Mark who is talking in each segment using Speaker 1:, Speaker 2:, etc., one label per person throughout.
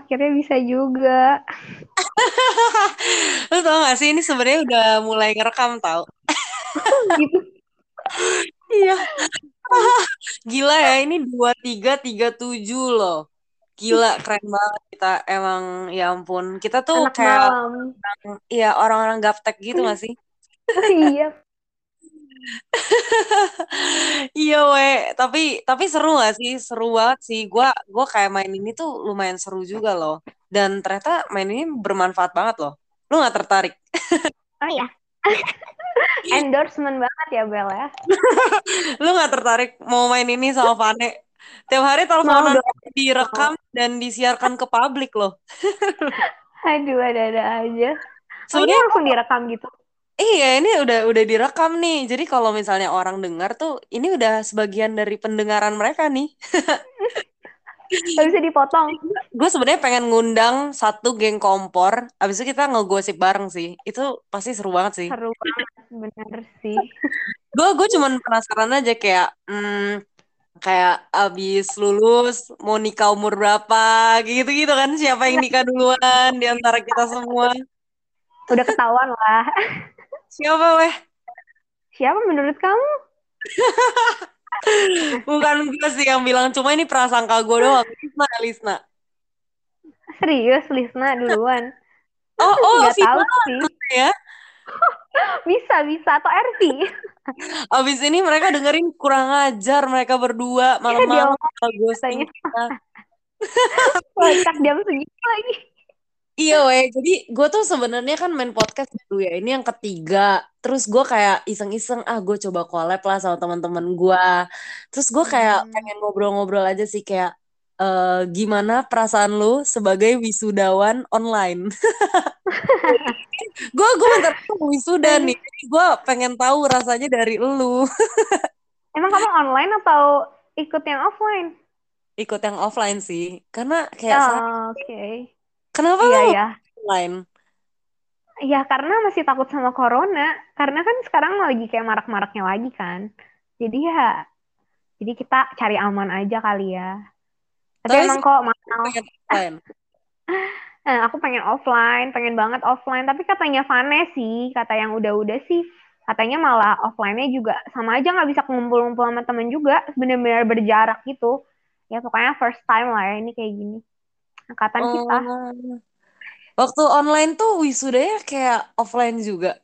Speaker 1: akhirnya bisa juga.
Speaker 2: Lu tau gak sih ini sebenarnya udah mulai ngerekam tau.
Speaker 1: gitu.
Speaker 2: Iya. Gila ya ini dua tiga tiga tujuh loh. Gila keren banget kita emang ya ampun. Kita tuh
Speaker 1: Anak
Speaker 2: kayak
Speaker 1: malam.
Speaker 2: Iya orang-orang gaptek gitu gak sih?
Speaker 1: iya.
Speaker 2: Iya we, tapi tapi seru gak sih? Seru banget sih. Gua gua kayak main ini tuh lumayan seru juga loh. Dan ternyata main ini bermanfaat banget loh. Lu gak tertarik?
Speaker 1: Oh iya. Endorsement banget ya Bel ya.
Speaker 2: Lu gak tertarik mau main ini sama Vane? Tiap hari teleponan direkam dan disiarkan ke publik loh.
Speaker 1: Aduh, ada-ada aja. Oh,
Speaker 2: Sebenarnya
Speaker 1: langsung direkam gitu.
Speaker 2: Iya, ini udah udah direkam nih. Jadi kalau misalnya orang dengar tuh, ini udah sebagian dari pendengaran mereka nih.
Speaker 1: Gak bisa dipotong.
Speaker 2: Gue sebenarnya pengen ngundang satu geng kompor. Abis itu kita ngegosip bareng sih. Itu pasti seru banget sih.
Speaker 1: Seru banget, bener sih.
Speaker 2: Gue gue cuman penasaran aja kayak, hmm, kayak abis lulus mau nikah umur berapa, gitu-gitu kan? Siapa yang nikah duluan di antara kita semua?
Speaker 1: Udah ketahuan lah.
Speaker 2: Siapa weh?
Speaker 1: Siapa menurut kamu?
Speaker 2: Bukan gue sih yang bilang, cuma ini prasangka gue doang. Lisna, Lisna.
Speaker 1: Serius, Lisna duluan.
Speaker 2: Oh, oh,
Speaker 1: Nggak tahu sih.
Speaker 2: ya.
Speaker 1: Bisa, bisa. Atau Erti.
Speaker 2: Abis ini mereka dengerin kurang ajar mereka berdua malam-malam
Speaker 1: Dia
Speaker 2: kalau ghosting kita.
Speaker 1: Kocak jam segitu lagi.
Speaker 2: Iya weh, jadi gue tuh sebenarnya kan main podcast dulu ya, ini yang ketiga. Terus gue kayak iseng-iseng, ah gue coba collab lah sama teman-teman gue. Terus gue kayak
Speaker 1: Hmm.
Speaker 2: pengen ngobrol-ngobrol aja sih kayak eh, gimana perasaan lu sebagai wisudawan online? Gue gue bentar wisuda nih, jadi gue pengen tahu rasanya dari lu.
Speaker 1: Emang kamu online atau ikut yang offline?
Speaker 2: Ikut yang offline sih, karena kayak
Speaker 1: Oh, Oke.
Speaker 2: Kenapa
Speaker 1: Iya, ya.
Speaker 2: online?
Speaker 1: Ya, karena masih takut sama corona. Karena kan sekarang lagi kayak marak-maraknya lagi kan. Jadi ya, jadi kita cari aman aja kali ya. Tapi
Speaker 2: Tapi
Speaker 1: emang kok
Speaker 2: pengen offline.
Speaker 1: Eh, aku pengen offline, pengen banget offline. Tapi katanya Vane sih, kata yang udah-udah sih, katanya malah offline-nya juga sama aja nggak bisa ngumpul-ngumpul sama temen juga, bener-bener berjarak gitu. Ya pokoknya first time lah ya ini kayak gini. Angkatan kita.
Speaker 2: Oh. Waktu online tuh wisudanya kayak offline juga.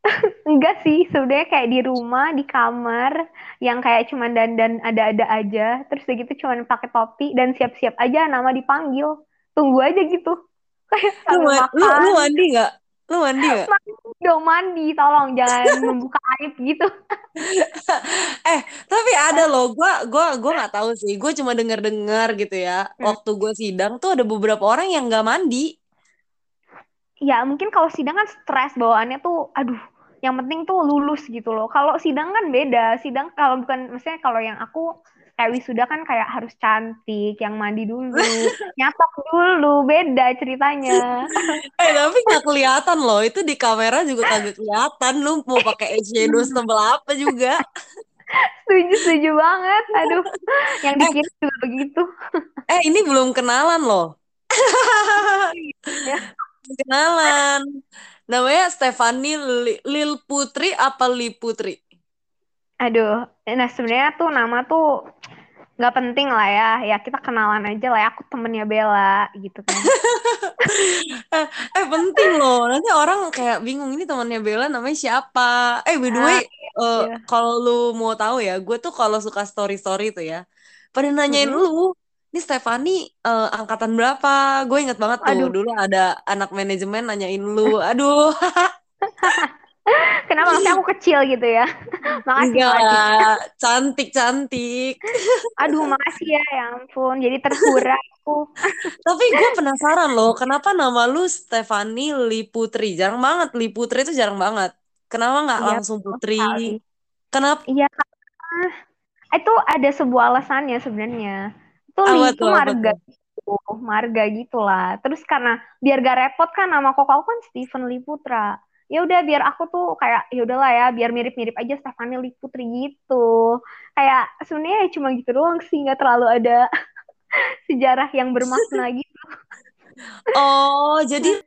Speaker 1: Enggak sih, sebenarnya kayak di rumah, di kamar, yang kayak cuman dandan ada-ada aja, terus gitu cuman pakai topi dan siap-siap aja nama dipanggil. Tunggu aja gitu. Kayak
Speaker 2: Lu, lu, lu mandi nggak? Lu mandi nggak?
Speaker 1: Mandi dong mandi, tolong jangan membuka aib gitu.
Speaker 2: Eh, tapi ada loh. Gua gua gua nggak tahu sih. Gue cuma dengar-dengar gitu ya.
Speaker 1: Hmm.
Speaker 2: Waktu gue sidang tuh ada beberapa orang yang nggak mandi.
Speaker 1: Ya mungkin kalau sidang kan stres bawaannya tuh, aduh, yang penting tuh lulus gitu loh. Kalau sidang kan beda. Sidang kalau bukan, maksudnya kalau yang aku kayak wisuda kan kayak harus cantik, yang mandi dulu, nyatok dulu, beda ceritanya.
Speaker 2: Eh, tapi nggak kelihatan loh. Itu di kamera juga kagak kelihatan. Lu mau pakai eyeshadow setebal apa juga.
Speaker 1: Setuju, setuju banget. Aduh, yang
Speaker 2: Eh,
Speaker 1: dikirim juga begitu.
Speaker 2: eh ini belum kenalan loh.
Speaker 1: Ya.
Speaker 2: Kenalan. Namanya Stefani Li- Lil Putri apa Li Putri?
Speaker 1: Aduh, nah sebenarnya tuh nama tuh nggak penting lah ya. Ya kita kenalan aja lah ya. Aku temennya Bella gitu kan.
Speaker 2: eh, eh, penting loh. Nanti orang kayak bingung ini temannya Bella namanya siapa. Eh by the way,
Speaker 1: Ah,
Speaker 2: eh,
Speaker 1: iya.
Speaker 2: kalau lu mau tahu ya, gue tuh kalau suka story-story tuh ya, pada nanyain
Speaker 1: Mm-mm.
Speaker 2: lu, ini Stefani eh, angkatan berapa? Gue inget banget tuh
Speaker 1: Aduh,
Speaker 2: dulu ada anak manajemen nanyain lu. Aduh,
Speaker 1: kenapa maksudnya aku kecil gitu ya? Makasih,
Speaker 2: enggak. Cantik-cantik.
Speaker 1: Aduh, makasih ya, ya ampun. Jadi terhura aku.
Speaker 2: Tapi gue penasaran loh, kenapa nama lu Stefani Li Putri? Jarang banget, Li Putri itu jarang banget. Kenapa nggak
Speaker 1: Iya,
Speaker 2: langsung Putri?
Speaker 1: sekali.
Speaker 2: Kenapa?
Speaker 1: Iya, itu ada sebuah alasannya sebenarnya. Itu Li itu marga gitu, marga gitulah. Terus karena biar gak repot kan nama koko aku kan Steven Lee Putra. Ya udah biar aku tuh kayak ya udahlah ya, biar mirip-mirip aja Stephanie Lee Putri gitu. Kayak sebenarnya cuma gitu doang sih, nggak terlalu ada sejarah yang bermakna gitu.
Speaker 2: Oh, jadi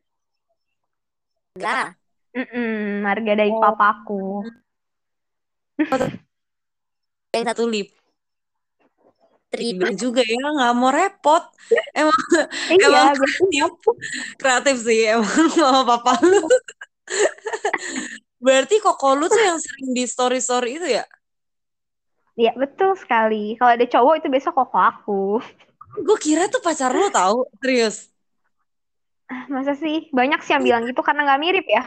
Speaker 3: Enggak.
Speaker 1: Mm-mm, marga dari
Speaker 2: Oh.
Speaker 1: papaku.
Speaker 3: Yang satu lip.
Speaker 2: Gila juga ya, nggak mau repot. Emang
Speaker 1: Iya,
Speaker 2: Emang
Speaker 1: biasanya
Speaker 2: kreatif sih emang mama papa lu. Berarti koko lu tuh yang sering di story-story itu ya?
Speaker 1: Iya betul sekali. Kalau ada cowok itu besok koko aku.
Speaker 2: Gue kira tuh pacar lu tahu, serius.
Speaker 1: Masa sih? Banyak sih yang bilang gitu karena nggak mirip ya.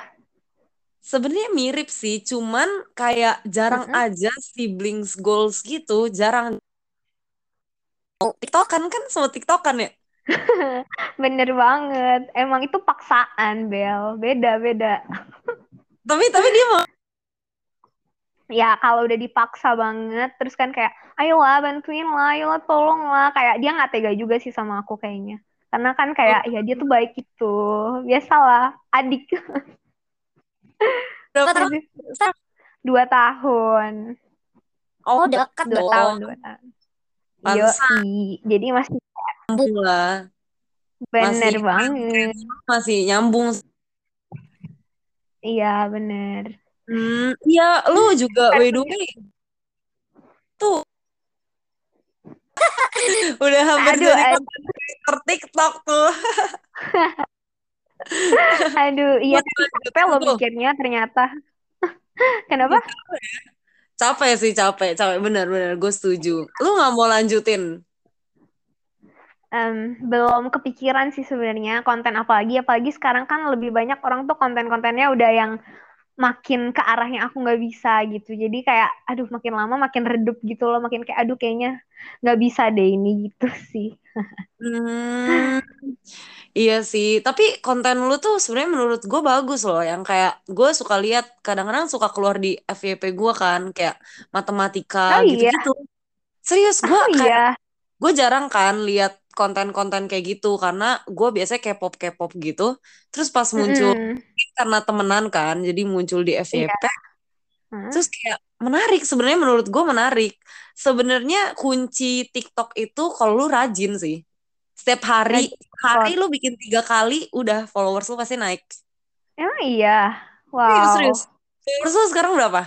Speaker 2: Sebenarnya mirip sih, cuman kayak jarang
Speaker 1: Mm-mm.
Speaker 2: aja siblings goals gitu, jarang. Oh, TikTokan kan sama TikTokan ya?
Speaker 1: Bener banget. Emang itu paksaan, Bel. Beda-beda.
Speaker 2: Tapi tapi dia mau
Speaker 1: Ya kalau udah dipaksa banget, terus kan kayak, ayolah bantuin lah, ayolah tolong lah. Kayak dia nggak tega juga sih sama aku kayaknya. Karena kan kayak, ya dia tuh baik gitu. Biasalah, adik.
Speaker 2: berapa tahun?
Speaker 1: Dua tahun.
Speaker 3: Oh, dekat
Speaker 1: Dua
Speaker 3: dong.
Speaker 1: tahun, dua tahun. Yoi. Jadi masih
Speaker 2: Nyambung lah.
Speaker 1: bener
Speaker 2: Masih-
Speaker 1: banget.
Speaker 2: Masih nyambung.
Speaker 1: Iya, bener.
Speaker 2: Hmm, iya, lu juga by the way. Tuh. Udah hampir
Speaker 1: Aduh,
Speaker 2: jadi
Speaker 1: aduh.
Speaker 2: creator TikTok tuh.
Speaker 1: Aduh, iya capek
Speaker 2: tuh.
Speaker 1: mikirnya ternyata. Kenapa?
Speaker 2: Capek sih, capek, capek. Bener-bener, gue setuju. Lu nggak mau lanjutin?
Speaker 1: Em, belum kepikiran sih sebenarnya konten apalagi apalagi sekarang kan lebih banyak orang tuh konten-kontennya udah yang makin ke arah yang aku nggak bisa gitu jadi kayak aduh makin lama makin redup gitu loh makin kayak aduh kayaknya nggak bisa deh ini gitu sih
Speaker 2: Hmm, iya sih. Tapi konten lu tuh sebenarnya menurut gue bagus loh. Yang kayak gue suka lihat kadang-kadang suka keluar di FYP gue kan, kayak matematika
Speaker 1: oh iya
Speaker 2: gitu-gitu. Serius, gue
Speaker 1: oh
Speaker 2: kayak
Speaker 1: iya
Speaker 2: gue jarang kan lihat konten-konten kayak gitu karena gue biasanya K-pop K-pop gitu. Terus pas muncul
Speaker 1: Mm-mm.
Speaker 2: karena temenan kan, jadi muncul di FYP.
Speaker 1: Hah?
Speaker 2: Terus kayak menarik sebenarnya menurut gue menarik. Sebenarnya kunci TikTok itu kalau lu rajin sih. Setiap hari, hari lu bikin tiga kali, udah followers lu pasti naik.
Speaker 1: emang iya
Speaker 2: Serius,
Speaker 1: wow
Speaker 2: serius. Followers lu sekarang berapa?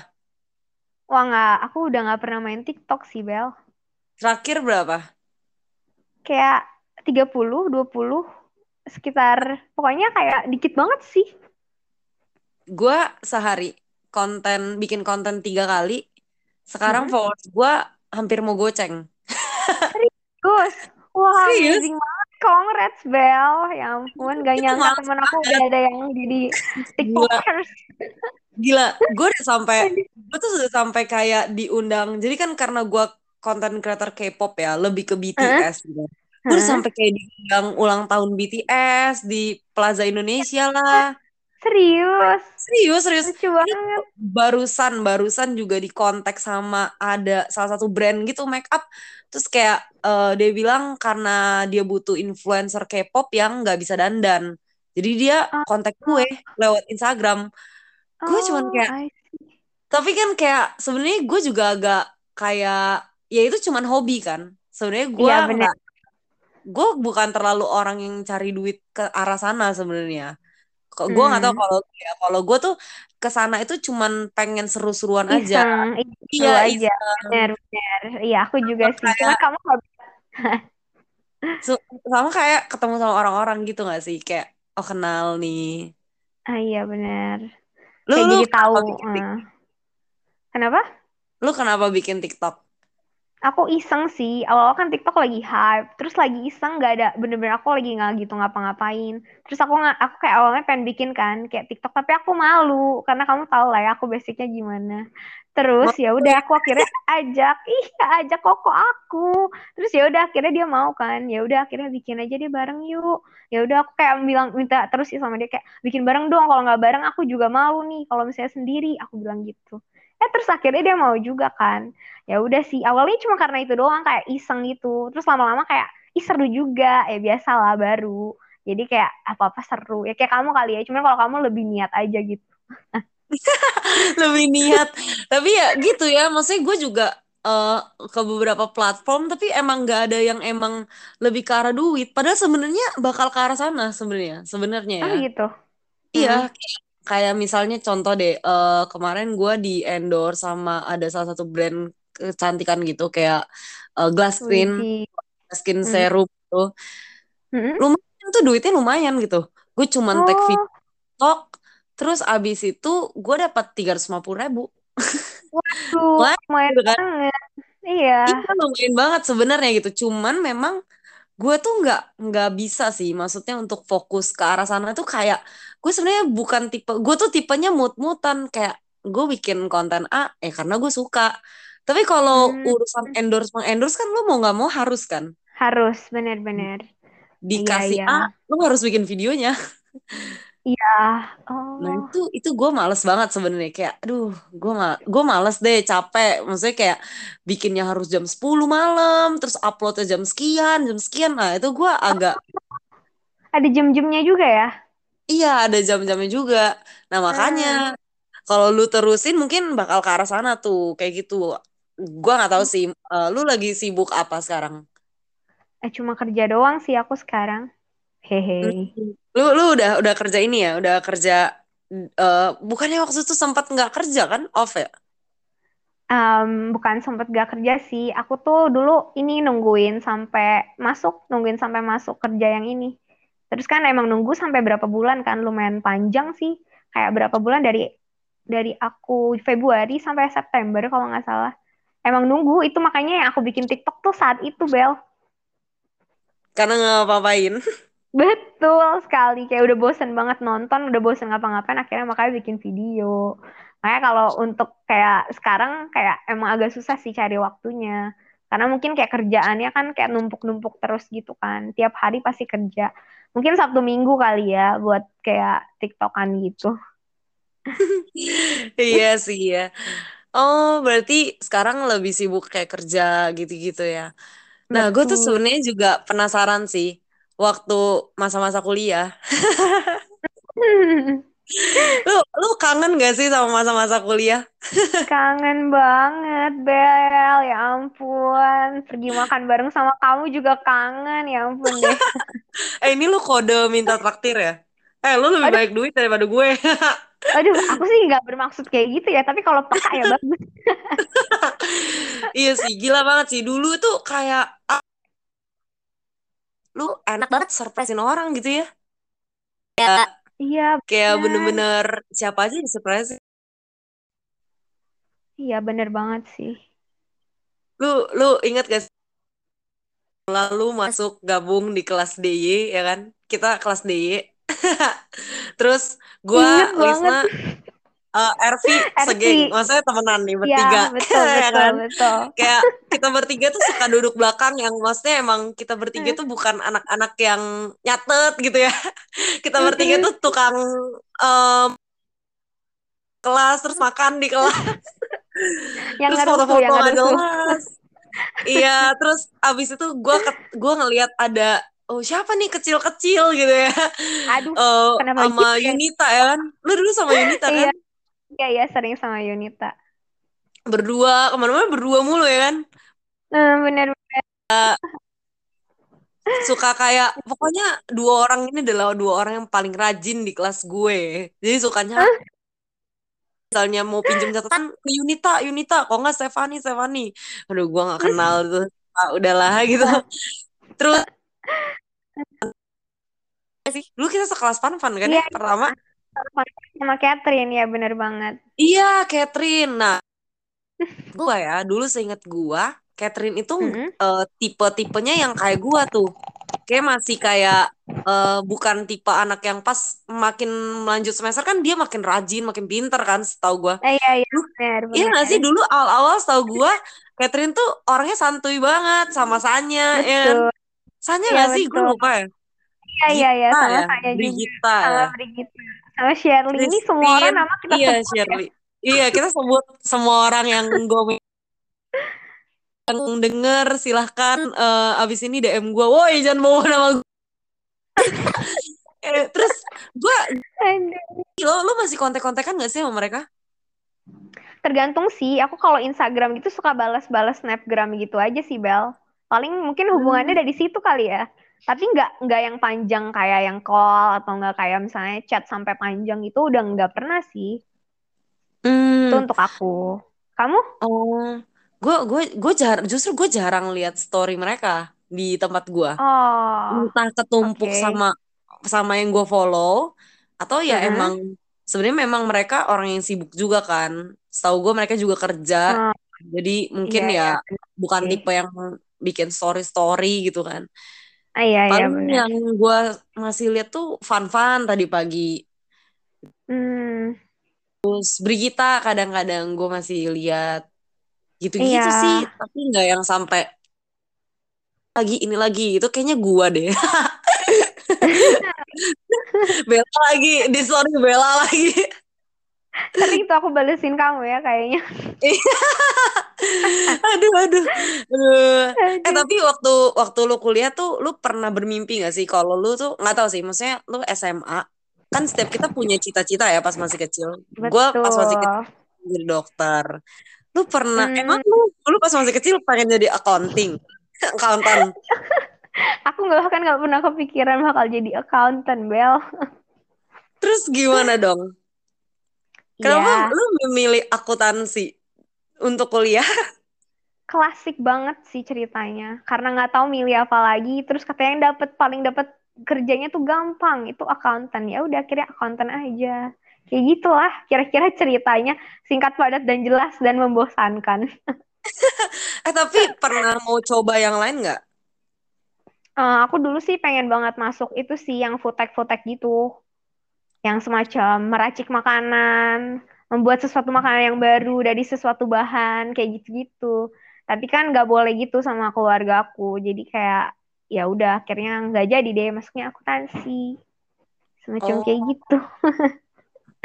Speaker 1: wah nggak aku udah nggak pernah main TikTok sih Bel
Speaker 2: Terakhir berapa?
Speaker 1: Kayak 30 20 sekitar pokoknya kayak dikit banget sih
Speaker 2: Gue sehari konten bikin konten tiga kali. Sekarang
Speaker 1: Mhm.
Speaker 2: followers gue hampir mau goceng.
Speaker 1: Gus, wah
Speaker 2: Serius?
Speaker 1: amazing banget. Congrats, Bel. Ya ampun, gak nyangka temen aku udah ada yang jadi TikTokers.
Speaker 2: Gila, gue udah sampai, gue tuh sudah sampai kayak diundang. Jadi kan karena gue konten creator K-pop ya, lebih ke BTS gitu. Gue udah
Speaker 1: Hah?
Speaker 2: sampai kayak diundang ulang tahun BTS di Plaza Indonesia lah.
Speaker 1: Serius,
Speaker 2: Serius, serius.
Speaker 1: lucu banget.
Speaker 2: Barusan, barusan juga di kontak sama ada salah satu brand gitu make up. Terus kayak eh, dia bilang karena dia butuh influencer K-pop yang nggak bisa dandan. Jadi dia
Speaker 1: Oh.
Speaker 2: kontak gue lewat Instagram. Gue cuman
Speaker 1: Oh,
Speaker 2: kayak. Tapi kan kayak sebenarnya gue juga agak kayak ya itu cuman hobi kan. Sebenarnya gue
Speaker 1: bener.
Speaker 2: nggak gue bukan terlalu orang yang cari duit ke arah sana sebenarnya. Kok gue nggak tahu
Speaker 1: Hmm.
Speaker 2: kalau ya kalau gue tuh ke sana itu cuman pengen seru-seruan aja.
Speaker 1: Iya,
Speaker 2: Iya,
Speaker 1: aja.
Speaker 2: iseng.
Speaker 1: Bener, bener. Iya, aku juga sih.
Speaker 2: Kayak-
Speaker 1: Cuman kamu
Speaker 2: sama kayak ketemu sama orang-orang gitu gak sih? Kayak oh kenal nih.
Speaker 1: Ah, iya, bener.
Speaker 2: Lu
Speaker 1: Kayak
Speaker 2: lu
Speaker 1: jadi tahu.
Speaker 2: kenapa
Speaker 1: eh. Kenapa?
Speaker 2: Lu kenapa bikin TikTok?
Speaker 1: Aku iseng sih, awal-awal kan TikTok lagi hype, terus lagi iseng nggak ada, bener-bener aku lagi nggak gitu ngapa-ngapain. Terus aku nggak, aku kayak awalnya pengen bikin kan, kayak TikTok, tapi aku malu, karena kamu tahu lah ya, aku basicnya gimana. Terus ya udah aku akhirnya ajak, ih ajak koko aku. Terus ya udah akhirnya dia mau kan, ya udah akhirnya bikin aja dia bareng yuk. Ya udah aku kayak bilang minta terus sih sama dia kayak bikin bareng dong, kalau nggak bareng aku juga malu nih, kalau misalnya sendiri, aku bilang gitu. Eh terus akhirnya dia mau juga kan ya udah sih awalnya cuma karena itu doang kayak iseng gitu terus lama-lama kayak ih seru juga ya biasa lah baru jadi kayak apa-apa seru ya kayak kamu kali ya cuman kalau kamu lebih niat aja gitu
Speaker 2: lebih niat tapi ya gitu ya maksudnya gue juga eh, ke beberapa platform tapi emang nggak ada yang emang lebih ke arah duit. Padahal sebenarnya bakal ke arah sana sebenarnya, sebenarnya
Speaker 1: Oh
Speaker 2: ya.
Speaker 1: gitu.
Speaker 2: Iya,
Speaker 1: Hmm.
Speaker 2: Kayak, misalnya contoh deh, eh, kemarin gue di endorse sama ada salah satu brand kecantikan gitu kayak eh, Glass Skin,
Speaker 1: Widih.
Speaker 2: Skin
Speaker 1: Hmm.
Speaker 2: Serum gitu.
Speaker 1: Hmm.
Speaker 2: Lumayan tuh duitnya lumayan gitu. Gue cuman tag
Speaker 1: Oh,
Speaker 2: video TikTok, terus abis itu gue dapat tiga ratus lima puluh ribu.
Speaker 1: waduh,
Speaker 2: Lumayan
Speaker 1: lumayan
Speaker 2: gitu kan.
Speaker 1: banget. Iya.
Speaker 2: Iya lumayan banget sebenarnya gitu. Cuman memang gue tuh nggak nggak bisa sih. Maksudnya untuk fokus ke arah sana tuh kayak gue sebenarnya bukan tipe. Gue tuh tipenya mut-mutan kayak gue bikin konten A, eh karena gue suka. Tapi kalau
Speaker 1: Hmm.
Speaker 2: urusan endorse mengendorse kan lo mau nggak mau harus kan.
Speaker 1: Harus, benar-benar. Iya,
Speaker 2: Dikasih
Speaker 1: iya.
Speaker 2: A, lo harus bikin videonya.
Speaker 1: Iya.
Speaker 2: Nah
Speaker 1: Oh.
Speaker 2: itu itu gue males banget sebenarnya kayak, aduh, gue ma gue males deh, capek. Maksudnya kayak bikinnya harus jam 10 malam, terus uploadnya jam sekian, jam sekian. Nah itu gue agak,
Speaker 1: Ada jam-jamnya juga ya?
Speaker 2: iya ada jam-jamnya juga. Nah makanya
Speaker 1: Hmm.
Speaker 2: kalau lu terusin mungkin bakal ke arah sana tuh, kayak gitu. Gue nggak tahu sih, eh, lu lagi sibuk apa sekarang?
Speaker 1: Eh, cuma kerja doang sih aku sekarang. Hehe.
Speaker 2: Lu lu udah udah kerja ini ya, udah kerja. eh bukannya waktu itu sempat nggak kerja kan, off ya?
Speaker 1: Em, bukan sempet gak kerja sih. Aku tuh dulu ini nungguin sampai masuk, nungguin sampai masuk kerja yang ini. Terus kan emang nunggu sampai berapa bulan kan, lumayan panjang sih. Kayak berapa bulan dari dari aku Februari sampai September kalau nggak salah. Emang nunggu itu makanya yang aku bikin TikTok tuh saat itu Bel.
Speaker 2: Karena nggak apa-apain.
Speaker 1: Betul sekali, kayak udah bosen banget nonton, udah bosen ngapa-ngapain, akhirnya makanya bikin video. Makanya kalau untuk kayak sekarang kayak emang agak susah sih cari waktunya. Karena mungkin kayak kerjaannya kan kayak numpuk-numpuk terus gitu kan. Tiap hari pasti kerja. Mungkin Sabtu Minggu kali ya buat kayak TikTokan gitu.
Speaker 2: Iya sih ya. Oh, berarti sekarang lebih sibuk kayak kerja gitu-gitu ya. Nah, gue tuh sebenarnya juga penasaran sih waktu masa-masa kuliah. Lu lu kangen gak sih sama masa-masa kuliah?
Speaker 1: Kangen banget, Bel. Ya ampun. Pergi makan bareng sama kamu juga kangen. Ya ampun deh.
Speaker 2: Eh, ini lu kode minta traktir ya? Eh, lu lebih
Speaker 1: Aduh,
Speaker 2: baik duit daripada gue.
Speaker 1: aduh, aku sih nggak bermaksud kayak gitu ya. Tapi kalau peka ya bagus.
Speaker 2: Iya sih, gila banget sih. Dulu tuh kayak lu enak banget surprisein orang gitu ya. Kayak
Speaker 1: Iya,
Speaker 2: kayak
Speaker 1: bener.
Speaker 2: bener-bener siapa aja yang surprise.
Speaker 1: Iya, bener banget sih.
Speaker 2: Lu lu ingat gak sih lalu masuk gabung di kelas DY ya kan? Kita kelas DY. Terus gua
Speaker 1: Ingat banget.
Speaker 2: Lisna eh, RV segeng, maksudnya temenan nih
Speaker 1: Iya,
Speaker 2: bertiga,
Speaker 1: betul,
Speaker 2: ya
Speaker 1: betul,
Speaker 2: kan?
Speaker 1: betul.
Speaker 2: Kayak kita bertiga tuh suka duduk belakang yang maksudnya emang kita bertiga
Speaker 1: Hmm.
Speaker 2: tuh bukan anak-anak yang nyatet gitu ya. Kita bertiga
Speaker 1: Mm-mm.
Speaker 2: tuh tukang em, kelas terus makan di kelas,
Speaker 1: Yang
Speaker 2: terus foto-foto nggak
Speaker 1: ngerusuh.
Speaker 2: jelas. Iya, terus abis itu gua ke- gua ngelihat ada oh siapa nih kecil-kecil gitu ya.
Speaker 1: Aduh, kenapa
Speaker 2: sama
Speaker 1: gitu ya?
Speaker 2: Yunita ya kan? Lu dulu sama Yunita
Speaker 1: Iya,
Speaker 2: kan?
Speaker 1: iya, iya, sering sama Yunita.
Speaker 2: Berdua ke mana-mana berdua mulu ya kan?
Speaker 1: Eh, bener.
Speaker 2: Suka kayak pokoknya dua orang ini adalah dua orang yang paling rajin di kelas gue. Jadi sukanya
Speaker 1: Hah?
Speaker 2: misalnya mau pinjam catatan ke Yunita, Yunita, kok nggak Stefani, Stefani. Aduh, gua nggak kenal tuh. Ah, udahlah gitu. Terus sih, dulu kita sekelas Fanfan kan
Speaker 1: Iya,
Speaker 2: ya pertama.
Speaker 1: Sama Catherine, ya bener banget.
Speaker 2: Iya, Catherine. Nah, gua ya, dulu seingat gua, Catherine itu
Speaker 1: Mm-mm.
Speaker 2: eh, tipe-tipenya yang kayak gua tuh. Kayak masih kayak eh, bukan tipe anak yang pas makin lanjut semester kan dia makin rajin, makin pinter kan setahu gua.
Speaker 1: Eh, iya, iya, bener,
Speaker 2: Iya gak sih dulu awal-awal setahu gua Catherine tuh orangnya santuy banget sama Sanya ya kan?
Speaker 1: Betul.
Speaker 2: Sanya
Speaker 1: Iya,
Speaker 2: gak sih? Gue
Speaker 1: betul.
Speaker 2: lupa ya.
Speaker 1: Iya, iya, iya, sama
Speaker 2: ya,
Speaker 1: juga.
Speaker 2: Brigita
Speaker 1: Sama
Speaker 2: ya.
Speaker 1: Brigita. Sama Shirley. Ini semua orang
Speaker 2: Christine,
Speaker 1: nama kita
Speaker 2: iya
Speaker 1: sebut ya.
Speaker 2: Shirley. Iya kita sebut semua orang yang gue yang denger silahkan eh, abis ini DM gue, woi jangan bawa nama gue. eh, terus gue, lo, lo masih kontek-kontekan gak sih sama mereka?
Speaker 1: tergantung sih. Aku kalau Instagram gitu suka balas-balas snapgram gitu aja sih, Bel. Paling mungkin hubungannya
Speaker 2: Hmm.
Speaker 1: dari situ kali ya. Tapi nggak nggak yang panjang kayak yang call atau nggak kayak misalnya chat sampai panjang itu udah nggak pernah sih. Itu
Speaker 2: Hmm.
Speaker 1: untuk aku. Kamu?
Speaker 2: Oh, gue gue gue jar justru gue jarang lihat story mereka di tempat gue.
Speaker 1: Oh,
Speaker 2: Entah ketumpuk
Speaker 1: oke.
Speaker 2: sama sama yang gue follow atau ya
Speaker 1: Heeh.
Speaker 2: emang sebenarnya memang mereka orang yang sibuk juga kan. Setahu gue mereka juga kerja.
Speaker 1: Oh,
Speaker 2: Jadi mungkin
Speaker 1: iya,
Speaker 2: ya
Speaker 1: benar
Speaker 2: bukan
Speaker 1: sih.
Speaker 2: tipe yang bikin story-story gitu kan.
Speaker 1: Ah, iya, iya,
Speaker 2: Paling yang gue masih lihat tuh fun-fun tadi pagi.
Speaker 1: Hmm,
Speaker 2: Terus Brigita kadang-kadang gue masih lihat gitu-gitu
Speaker 1: iya.
Speaker 2: sih, tapi nggak yang sampai lagi ini lagi itu kayaknya gue deh. Bella lagi di story Bella lagi.
Speaker 1: Sering tuh aku balesin kamu ya kayaknya.
Speaker 2: aduh aduh. Aduh. Eh tapi waktu waktu lu kuliah tuh lu pernah bermimpi gak sih kalau lu tuh nggak tahu sih maksudnya lu SMA kan setiap kita punya cita-cita ya pas masih kecil. Gue pas masih kecil jadi dokter. Lu pernah
Speaker 1: Hmm,
Speaker 2: emang lu lu pas masih kecil pengen jadi accounting? Accountant.
Speaker 1: Aku nggak bahkan nggak pernah kepikiran bakal jadi accountant, Bel.
Speaker 2: terus gimana dong kenapa
Speaker 1: Iya,
Speaker 2: lu memilih akuntansi untuk kuliah
Speaker 1: klasik banget sih ceritanya. Karena nggak tahu milih apa lagi, terus katanya yang dapet paling dapet kerjanya tuh gampang, itu accountant. Ya udah akhirnya accountant aja. Kayak gitulah kira-kira ceritanya singkat padat dan jelas dan membosankan.
Speaker 2: eh tapi pernah mau coba yang lain nggak
Speaker 1: Eh, aku dulu sih pengen banget masuk itu sih yang tech gitu. Yang semacam meracik makanan, membuat sesuatu makanan yang baru dari sesuatu bahan, kayak gitu-gitu. Tapi kan nggak boleh gitu sama keluarga aku. Jadi kayak ya udah akhirnya nggak jadi deh masuknya akuntansi. Semacam
Speaker 2: oh
Speaker 1: kayak gitu.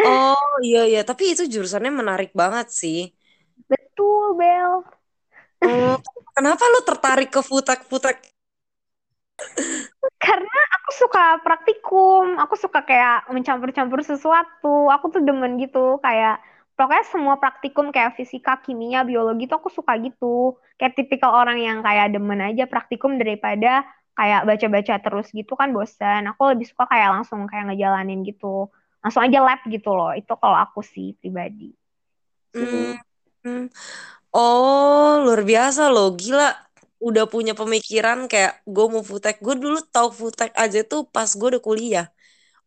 Speaker 2: Oh iya iya, tapi itu jurusannya menarik banget sih.
Speaker 1: Betul, Bel.
Speaker 2: Oh, kenapa lu tertarik ke futek?
Speaker 1: Karena aku suka praktikum, aku suka kayak mencampur-campur sesuatu. Aku tuh demen gitu, kayak pokoknya semua praktikum kayak fisika, kimia, biologi tuh aku suka gitu. Kayak tipikal orang yang kayak demen aja praktikum daripada kayak baca-baca terus gitu kan bosan. Aku lebih suka kayak langsung kayak ngejalanin gitu. Langsung aja lab gitu loh. Itu kalau aku sih pribadi.
Speaker 2: Hmm, hmm. Oh, luar biasa loh, gila. Udah punya pemikiran kayak gue mau futek. Gue dulu tahu futek aja tuh pas gue udah kuliah.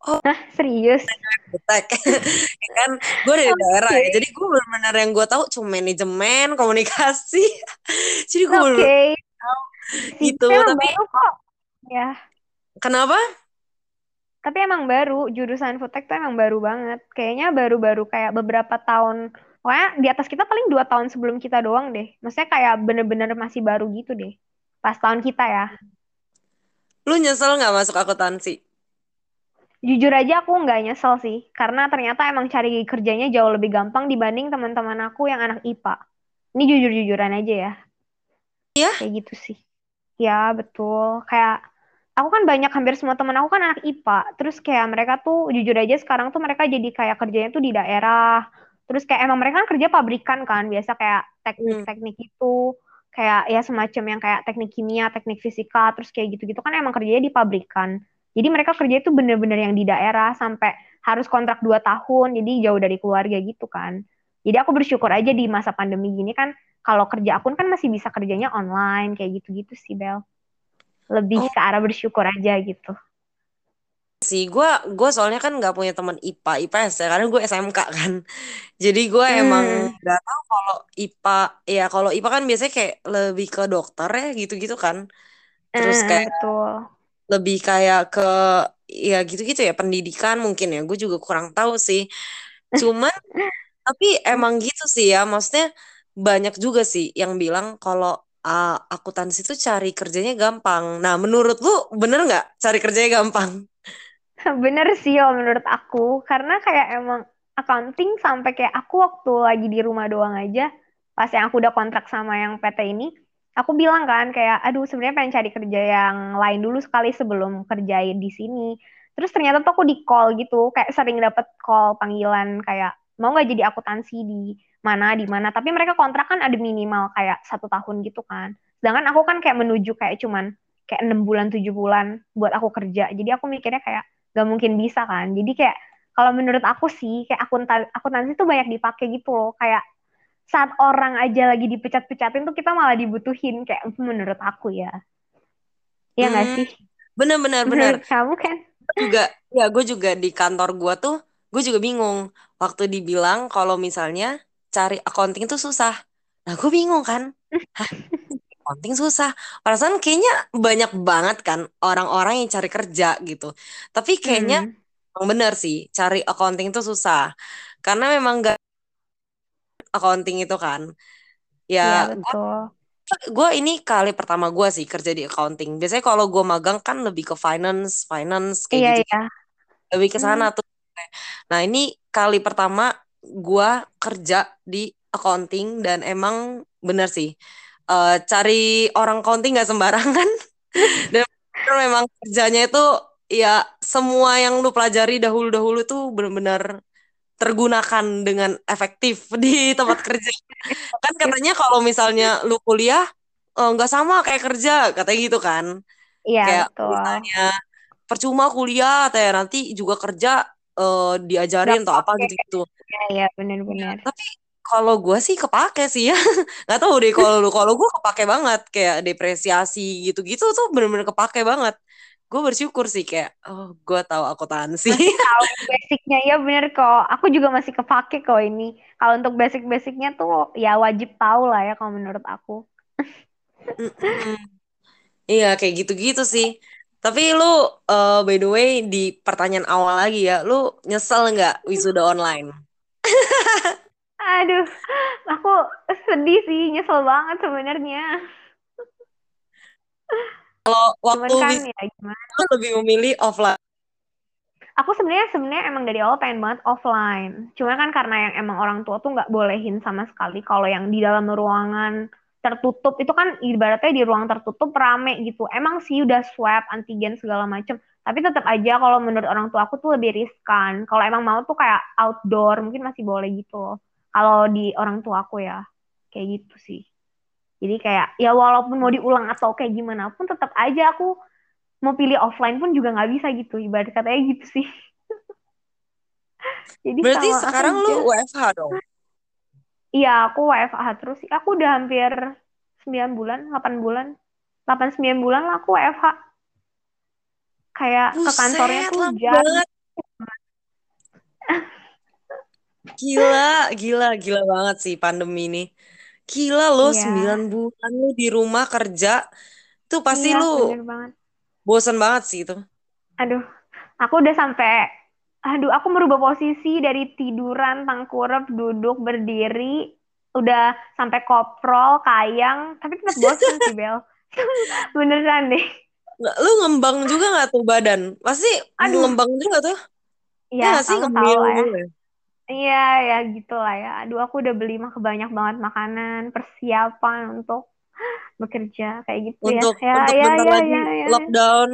Speaker 2: Oh,
Speaker 1: Hah, serius?
Speaker 2: futek. Ya kan, gue dari daerah
Speaker 1: Oke.
Speaker 2: ya. Jadi gue benar-benar yang gue tahu cuma manajemen, komunikasi. Jadi gue tahu
Speaker 1: Si
Speaker 2: gitu.
Speaker 1: emang
Speaker 2: Tapi
Speaker 1: baru kok. Ya.
Speaker 2: kenapa?
Speaker 1: Tapi emang baru, jurusan foodtech tuh emang baru banget. Kayaknya baru-baru kayak beberapa tahun. Pokoknya di atas kita paling dua tahun sebelum kita doang deh. Maksudnya kayak bener-bener masih baru gitu deh. Pas tahun kita ya.
Speaker 2: Lu nyesel nggak masuk akuntansi?
Speaker 1: Jujur aja aku nggak nyesel sih. Karena ternyata emang cari kerjanya jauh lebih gampang dibanding teman-teman aku yang anak IPA. Ini jujur-jujuran aja ya.
Speaker 2: Iya?
Speaker 1: Kayak gitu sih. Ya, betul. Kayak aku kan banyak hampir semua teman aku kan anak IPA. Terus kayak mereka tuh jujur aja sekarang tuh mereka jadi kayak kerjanya tuh di daerah. Terus kayak emang mereka kan kerja pabrikan kan, biasa kayak
Speaker 2: Hmm.
Speaker 1: teknik-teknik itu. Kayak ya semacam yang kayak teknik kimia, teknik fisika, terus kayak gitu-gitu kan emang kerjanya di pabrikan. Jadi mereka kerja itu bener-bener yang di daerah sampai harus kontrak 2 tahun, jadi jauh dari keluarga gitu kan. Jadi aku bersyukur aja di masa pandemi gini kan, kalau kerja akun kan masih bisa kerjanya online, kayak gitu-gitu sih, Bel. Lebih
Speaker 2: Oh,
Speaker 1: ke arah bersyukur aja gitu.
Speaker 2: Sih gue gue soalnya kan nggak punya teman IPA IPS ya karena gue SMK kan. Jadi gue emang
Speaker 1: Hmm,
Speaker 2: nggak tahu kalau IPA ya kalau IPA kan biasanya kayak lebih ke dokter ya gitu-gitu kan. Terus
Speaker 1: eh,
Speaker 2: kayak
Speaker 1: betul.
Speaker 2: lebih kayak ke ya gitu-gitu ya pendidikan mungkin ya gue juga kurang tahu sih. Cuman tapi emang gitu sih ya maksudnya banyak juga sih yang bilang kalau uh, akuntansi itu cari kerjanya gampang. Nah menurut lu bener nggak cari kerjanya gampang
Speaker 1: Bener sih kalau menurut aku, karena kayak emang accounting sampai kayak aku waktu lagi di rumah doang aja, pas yang aku udah kontrak sama yang PT ini, aku bilang kan kayak, aduh sebenarnya pengen cari kerja yang lain dulu sekali sebelum kerjain di sini. Terus ternyata tuh aku di call gitu, kayak sering dapet call panggilan kayak mau nggak jadi akuntansi di mana di mana? Tapi mereka kontrak kan ada minimal kayak satu tahun gitu kan. Sedangkan aku kan kayak menuju kayak cuman kayak enam bulan tujuh bulan buat aku kerja. Jadi aku mikirnya kayak gak mungkin bisa kan. Jadi kayak kalau menurut aku sih kayak akuntan akuntansi tuh banyak dipakai gitu loh. Kayak saat orang aja lagi dipecat-pecatin tuh kita malah dibutuhin kayak menurut aku ya. Ya nggak
Speaker 2: Hmm,
Speaker 1: sih?
Speaker 2: Bener-bener bener.
Speaker 1: menurut kamu kan
Speaker 2: juga ya gue juga di kantor gue tuh gue juga bingung. Waktu dibilang kalau misalnya cari accounting itu susah. Nah gue bingung kan. Hah, accounting susah perasaan kayaknya banyak banget kan orang-orang yang cari kerja gitu tapi kayaknya
Speaker 1: hmm.
Speaker 2: emang bener sih cari accounting itu susah karena memang gak accounting itu kan
Speaker 1: Iya
Speaker 2: ya
Speaker 1: betul
Speaker 2: gue ini kali pertama gue sih kerja di accounting biasanya kalau gue magang kan lebih ke finance finance kayak
Speaker 1: iya
Speaker 2: gitu
Speaker 1: iya
Speaker 2: lebih ke
Speaker 1: Hmm.
Speaker 2: sana tuh. Nah, ini kali pertama gua kerja di accounting dan emang bener sih. Eh, cari orang accounting nggak sembarangan. Dan memang kerjanya itu ya semua yang lu pelajari dahulu-dahulu tuh benar-benar tergunakan dengan efektif di tempat kerja. Kan katanya kalau misalnya lu kuliah eh, nggak sama kayak kerja, katanya gitu kan.
Speaker 1: iya
Speaker 2: Kayak
Speaker 1: betul
Speaker 2: misalnya percuma kuliah teh nanti juga kerja eh, diajarin atau apa gitu-gitu.
Speaker 1: iya iya benar-benar
Speaker 2: Tapi kalau gue sih kepake sih ya. Nggak tahu deh kalau lu kalau gue kepake banget kayak depresiasi gitu-gitu tuh bener-bener kepake banget. Gue bersyukur sih kayak oh gue tahu akuntansi.
Speaker 1: tahu basicnya ya bener kok aku juga masih kepake kok ini kalau untuk basic-basicnya tuh ya wajib tahu lah ya kalau menurut aku.
Speaker 2: Iya kayak gitu-gitu sih. Tapi lu eh, by the way di pertanyaan awal lagi ya, lu nyesel nggak wisuda online?
Speaker 1: aduh aku sedih sih nyesel banget sebenarnya
Speaker 2: Kalau
Speaker 1: cuman
Speaker 2: waktu
Speaker 1: kan ya gimana
Speaker 2: lebih memilih offline.
Speaker 1: aku sebenarnya sebenarnya emang dari awal pengen banget offline. Cuma kan karena yang emang orang tua tuh nggak bolehin sama sekali kalau yang di dalam ruangan tertutup itu kan ibaratnya di ruang tertutup rame gitu. Emang sih udah swab antigen segala macem. Tapi tetap aja kalau menurut orang tua aku tuh lebih riskan. Kalau emang mau tuh kayak outdoor mungkin masih boleh gitu loh. Kalau di orang tua aku ya kayak gitu sih. Jadi kayak ya walaupun mau diulang atau kayak gimana pun tetap aja aku mau pilih offline pun juga nggak bisa gitu ibarat katanya gitu sih jadi
Speaker 2: Berarti sekarang lu WFH dong.
Speaker 1: iya aku WFH terus sih aku udah hampir 9 bulan 8 bulan 8 9 bulan lah aku WFH kayak ke kantornya
Speaker 2: Buset,
Speaker 1: tuh jam
Speaker 2: banget. Gila, gila, gila banget sih pandemi ini. Gila lo,
Speaker 1: iya
Speaker 2: 9 bulan lu di rumah kerja. Tuh pasti
Speaker 1: iya
Speaker 2: lu
Speaker 1: bener banget
Speaker 2: bosen banget sih itu.
Speaker 1: aduh aku udah sampai aduh aku merubah posisi dari tiduran tengkurap duduk berdiri udah sampai koprol kayang tapi tetap bosen sih Bel beneran deh
Speaker 2: Lu ngembang juga gak tuh badan? Pasti
Speaker 1: aduh
Speaker 2: ngembang juga tuh. Ya
Speaker 1: ya
Speaker 2: sih gitu ya?
Speaker 1: Iya, ya gitu lah ya. Aduh, aku udah beli mah banyak banget makanan, persiapan untuk bekerja kayak gitu ya.
Speaker 2: Untuk
Speaker 1: Ya,
Speaker 2: untuk
Speaker 1: ya,
Speaker 2: bentar
Speaker 1: ya,
Speaker 2: lagi
Speaker 1: ya, ya.
Speaker 2: lockdown.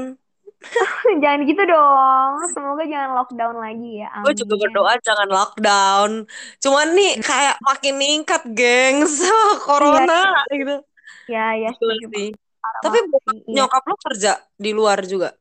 Speaker 1: Jangan gitu dong. Semoga jangan lockdown lagi ya.
Speaker 2: Gue juga berdoa jangan lockdown. Cuman nih kayak makin meningkat, gengs.
Speaker 1: Iya,
Speaker 2: Corona gitu.
Speaker 1: ya, ya,
Speaker 2: Tapi bokap.
Speaker 1: Iya.
Speaker 2: nyokap lu kerja di luar juga.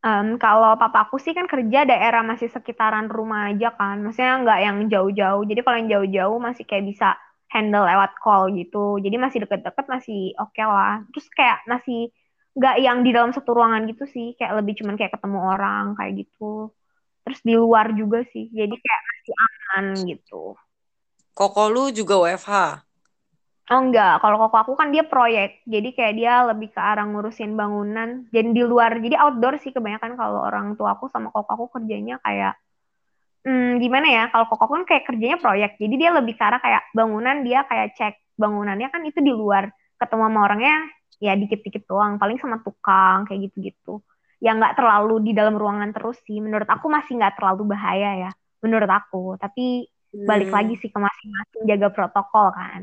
Speaker 1: Em, kalau papaku sih kan kerja daerah masih sekitaran rumah aja kan. Maksudnya nggak yang jauh-jauh. Jadi kalau yang jauh-jauh masih kayak bisa handle lewat call gitu. Jadi masih deket-deket masih oke lah. Terus kayak masih nggak yang di dalam satu ruangan gitu sih. Kayak lebih cuman kayak ketemu orang kayak gitu. Terus di luar juga sih. Jadi kayak masih aman gitu.
Speaker 2: Koko lu juga WFH.
Speaker 1: Oh enggak, kalau koko aku kan dia proyek, jadi kayak dia lebih ke arah ngurusin bangunan, jadi di luar, jadi outdoor sih kebanyakan kalau orang tua aku sama koko aku kerjanya kayak, hmm, gimana ya, kalau koko aku kan kayak kerjanya proyek, jadi dia lebih ke arah kayak bangunan, dia kayak cek bangunannya kan itu di luar, ketemu sama orangnya ya dikit-dikit doang, paling sama tukang, kayak gitu-gitu. Ya nggak terlalu di dalam ruangan terus sih, menurut aku masih nggak terlalu bahaya ya, menurut aku, tapi balik
Speaker 2: Hmm.
Speaker 1: lagi sih ke masing-masing. Jaga protokol kan.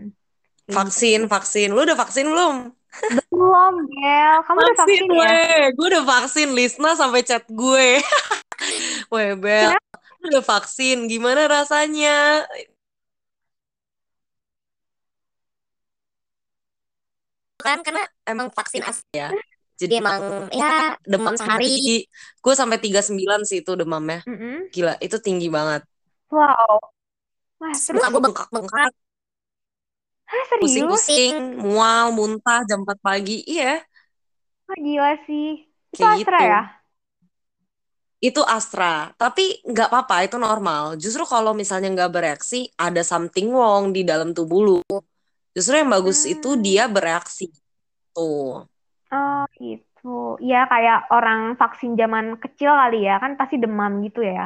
Speaker 2: Vaksin, vaksin. Lu udah vaksin belum?
Speaker 1: Belum, Gel. Kamu vaksin udah
Speaker 2: vaksin
Speaker 1: gue. ya?
Speaker 2: Gue udah vaksin. Lisna sampai chat gue. Weh, Bel. Udah vaksin. Gimana rasanya?
Speaker 3: Kan karena emang vaksin asli ya. Jadi emang ya demam sehari.
Speaker 2: Gue sampai 39 sih itu demamnya.
Speaker 1: Mm -hmm.
Speaker 2: Gila, itu tinggi banget.
Speaker 1: Wow. Wah, terus
Speaker 3: aku bengkak-bengkak
Speaker 1: Hah, serius?
Speaker 2: Pusing-pusing, mual, muntah jam 4 pagi. Iya,
Speaker 1: Wah, gila sih. Itu
Speaker 2: kayak
Speaker 1: Astra
Speaker 2: gitu.
Speaker 1: ya?
Speaker 2: Itu Astra. Tapi nggak apa-apa, itu normal. Justru kalau misalnya nggak bereaksi, ada something wrong di dalam tubuh lu. Justru yang bagus itu
Speaker 1: Hmm.
Speaker 2: dia bereaksi. Tuh.
Speaker 1: Oh, gitu. Ya, kayak orang vaksin zaman kecil kali ya. Kan pasti demam gitu ya.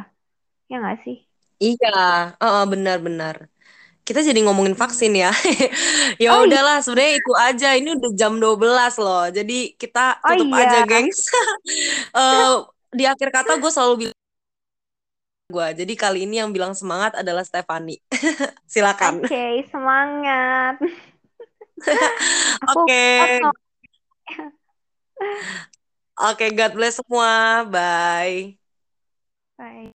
Speaker 1: Ya nggak sih?
Speaker 2: Iya, heeh, benar-benar. Kita jadi ngomongin vaksin ya. Ya
Speaker 1: Oh, iya.
Speaker 2: udahlah, sebenarnya itu aja. Ini udah jam 12 loh. Jadi kita
Speaker 1: Oh,
Speaker 2: tutup
Speaker 1: iya.
Speaker 2: aja, gengs. Eh, di akhir kata gue selalu bilang gue. Jadi kali ini yang bilang semangat adalah Stefani. Silakan.
Speaker 1: Oke, semangat. Aku
Speaker 2: Oke.
Speaker 1: kosong.
Speaker 2: Oke, God bless semua. Bye.
Speaker 1: Bye.